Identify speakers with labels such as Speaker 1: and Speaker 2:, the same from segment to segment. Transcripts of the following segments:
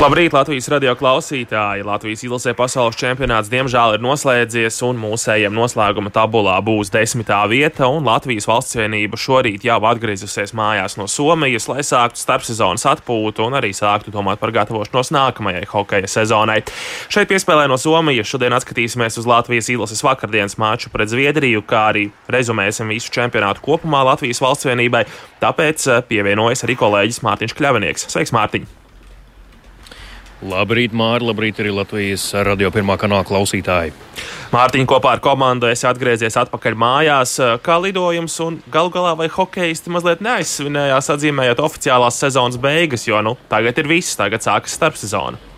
Speaker 1: Labrīt, Latvijas radio klausītāji! Latvijas ilgsē pasaules čempionāts diemžēl ir noslēdzies, un mūsējiem noslēguma tabulā būs desmitā vieta. Latvijas valsts vienība šorīt jau atgriezusies mājās no Somijas, lai sāktu starpsezonas atpūtu un arī sāktu domāt par gatavošanos nākamajai hokeja sezonai. Šeit piespēlē no Somijas šodien atskatīsimies uz Latvijas ilgsas vakardienas maču pret Zviedriju, kā arī rezumēsim visu čempionātu kopumā Latvijas valsts vienībai. Tāpēc eh, pievienojas arī kolēģis Mārtiņš Kļavinieks. Sveiks, Mārtiņ!
Speaker 2: Labrīt, Mārtiņ, labrīt arī Latvijas radio pirmā kanāla klausītāji.
Speaker 1: Mārtiņ, kopā ar komandu esi atgriezies atpakaļ mājās. Kā lidojums un galu galā vai hokeisti mazliet neaizsvinējās, atzīmējot oficiālās sezonas beigas, jo nu, tagad ir viss, tagad sākas starpsezona.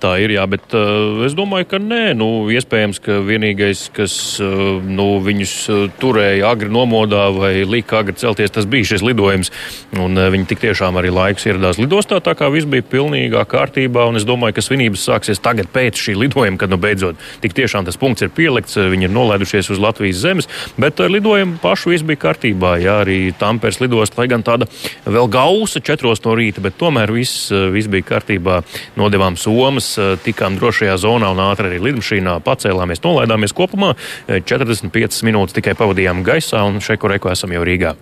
Speaker 2: Tā ir, jā, bet uh, es domāju, ka nē. Nu, iespējams, ka vienīgais, kas uh, nu, viņus uh, turēja agri nomodā vai lika agri celties, tas bija šis lidojums. Un, uh, viņi tik tiešām arī laiks ieradās lidostā, tā kā viss bija pilnīgā kārtībā. Un es domāju, ka svinības sāksies tagad pēc šī lidojuma, kad nu, beidzot tik tiešām tas punkts ir pielikts, viņi ir nolaidušies uz Latvijas zemes. Bet ar lidojumu pašu viss bija kārtībā. Jā, arī Tampērs lidosta, lai gan tāda vēl gausa četros no rīta, bet tomēr viss, viss bija kārtībā. Nodevām Somas Eh, tikām drošajā zonā un ātri arī lidmašīnā pacēlāmies, nolaidāmies kopumā. 45 eh, minūtes tikai pavadījām gaisā un šeit, kur eko esam jau Rīgā.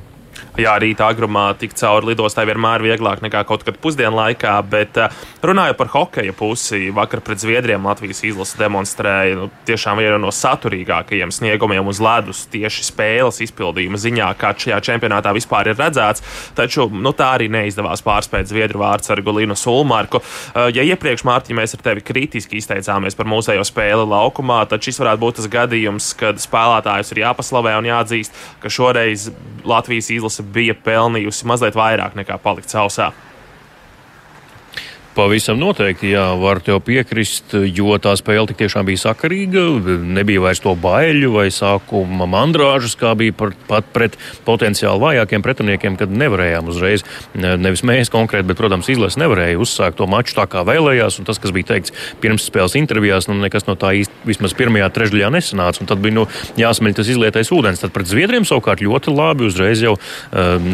Speaker 1: Jā, rīta agrumā tikt cauri lidostai vienmēr vieglāk nekā kaut kad pusdienlaikā, bet eh, runājot par hokeja pusi, vakar pret Zviedriem Latvijas izlase demonstrēja nu, tiešām vienu no saturīgākajiem sniegumiem uz ledus tieši spēles izpildījuma ziņā, kā šajā čempionātā vispār ir redzēts. Taču nu, tā arī neizdevās pārspēt Zviedru vārdsargu Linu Sulmarku. Eh, ja iepriekš, Mārtiņ, mēs ar tevi kritiski izteicāmies par mūsējo spēli laukumā, tad šis varētu būt tas gadījums, kad spēlētājus ir jāpaslavē un jāatzīst, ka šoreiz Latvijas izlase bija pelnījusi mazliet vairāk nekā palikt sausā.
Speaker 2: Pavisam noteikti, jā, var tev piekrist, jo tā spēle tik tiešām bija sakarīga. Nebija vairs to baiļu vai sākuma mandrāžas, kā bija par, pat pret potenciāli vājākiem pretiniekiem, kad nevarējām uzreiz, nevis mēs konkrēti, bet, protams, izlase nevarēja uzsākt to maču tā, kā vēlējās. Un tas, kas bija teikts pirms spēles intervijās, nu, nekas no tā īsti vismaz pirmajā trešdaļā nesanāca. Tad bija nu, jāsmeļ tas izlietais ūdens. Tad pret Zviedriem savukārt ļoti labi uzreiz jau um,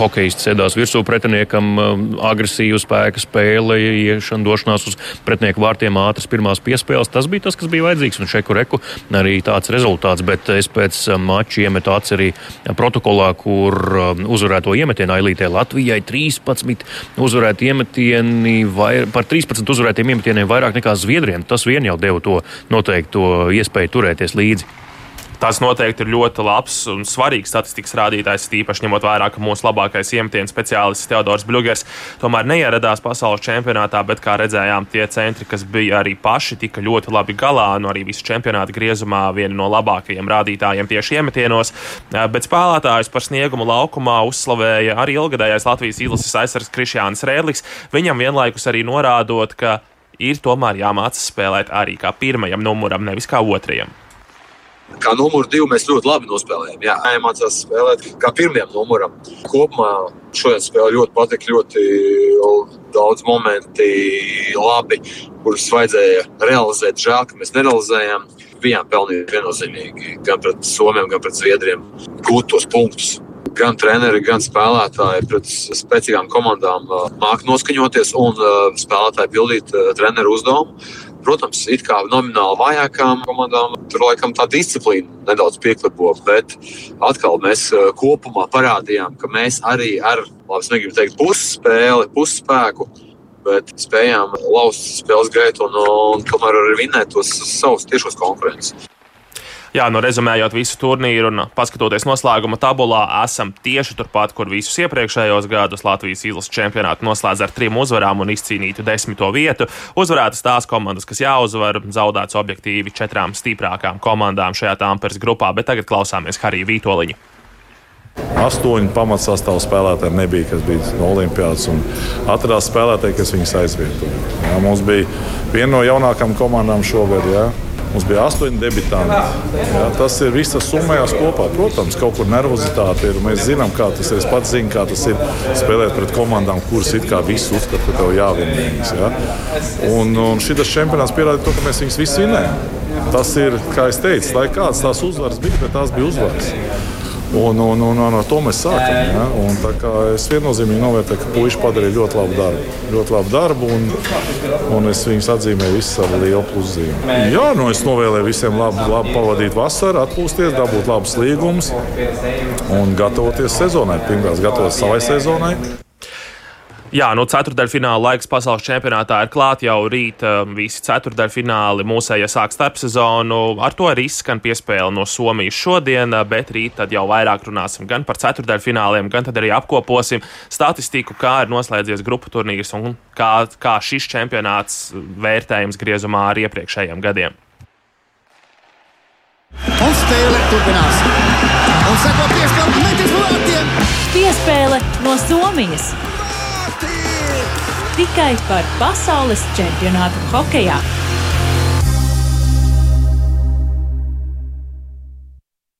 Speaker 2: hokejisti sēdās virsū pretiniekam, um, agresīvu spēku spēli spēle, iešana, došanās uz pretinieku vārtiem, ātras pirmās piespēles. Tas bija tas, kas bija vajadzīgs. Un šeit, kur reku, arī tāds rezultāts. Bet es pēc um, mača iemetu acis arī protokolā, kur um, uzvarēto iemetienu ailītē Latvijai 13 uzvarēti iemetieni, vai, par 13 uzvarētiem iemetieniem vairāk nekā Zviedriem. Tas vien jau deva to noteikto iespēju turēties līdzi.
Speaker 1: Tas noteikti ir ļoti labs un svarīgs statistikas rādītājs, tīpaši ņemot vērā, ka mūsu labākais iemetienu speciālists Teodors Bļūgers tomēr neieradās pasaules čempionātā, bet, kā redzējām, tie centri, kas bija arī paši, tika ļoti labi galā, no arī visu čempionāta griezumā viena no labākajiem rādītājiem tieši iemetienos. Bet spēlētājus par sniegumu laukumā uzslavēja arī ilgadējais Latvijas izlases aizsargs Krišjāns Rēdlis, viņam vienlaikus arī norādot, ka ir tomēr jāmācās spēlēt arī kā pirmajam numuram, nevis kā otrajam.
Speaker 3: Kā numuru divu mēs ļoti labi nospēlējām. Jā, jāmācās spēlēt kā pirmajam numuram. Kopumā šodien spēlē ļoti patika, ļoti daudz momenti labi, kurus vajadzēja realizēt. Žēl, ka mēs nerealizējām. Bijām pelnījuši viennozīmīgi gan pret Somiem, gan pret Zviedriem gūt tos punktus gan treneri, gan spēlētāji pret spēcīgām komandām māca noskaņoties un spēlētāji pildīt treneru uzdevumu. Protams, it kā nomināli vājākām komandām tur laikam tā disciplīna nedaudz pieklipo, bet atkal mēs eh, kopumā parādījām, ka mēs arī ar, labi, negribu teikt, pusspēli, pusspēku, bet spējām lauzt spēles gaitu un, un tomēr arī vinēt tos savus tiešos konkurences.
Speaker 1: Jā, nu rezumējot visu turnīru un paskatoties noslēguma tabulā, esam tieši turpat, kur visus iepriekšējos gadus Latvijas izlases čempionātu noslēdz ar trim uzvarām un izcīnītu desmito vietu. Uzvarētas tās komandas, kas jāuzvar, zaudēts objektīvi četrām stiprākām komandām šajā tāmpers grupā, bet tagad klausāmies Harija Vītoliņa.
Speaker 4: Astoņi pamatsastāvā spēlētāji nebija, kas bija no Olimpijas. Atradās spēlētāji, kas viņus aizvietoja. Jā, mums bija viena no jaunākajām komandām šogad. Jā. Mums bija astoņi debitanti. Ja, tas ir viss summējās kopā. Protams, kaut kur nervozitāte ir. Mēs zinām, kā tas ir. Es pats zinu, kā tas ir spēlēt pret komandām, kuras it kā visi uzskata, ka tev jāvien viņas. Ja. Un, un šis čempionāts pierāda to, ka mēs viņus visus vinējam. Tas ir, kā es teicu, lai kādas tās uzvaras bija, bet tās bija uzvaras. Un, un, un, un ar to mēs sākam. Ja? Un, es viennozīmīgi novērtēju, ka puiši padarīja ļoti labu darbu. Ļoti labu darbu un, un es viņus atzīmēju visu ar lielu pluszīmi. Jā, nu es novēlēju visiem labi, labi pavadīt vasaru, atpūsties, dabūt labus līgumus un gatavoties sezonai. Pirmkārt, gatavoties savai sezonai.
Speaker 1: Jā, nu, ceturdaļfināla laiks pasaules čempionātā ir klāts jau rīt. Um, visi ceturdaļfināli mūsēja sāk starpsezonu. Ar to arī izskan piespēle no Somijas šodien, uh, bet rīt jau vairāk runāsim gan par ceturdaļfināliem, gan arī apkoposim statistiku, kā ir noslēdzies grupu turnīrs un kā, kā šis čempionāts vērtējums griezumā ar iepriekšējiem gadiem.
Speaker 5: Un spēle turpinās. Un seko piespēle metis vārtiem.
Speaker 6: Piespēle no Somijas tikai par pasaules čempionātu hokeja.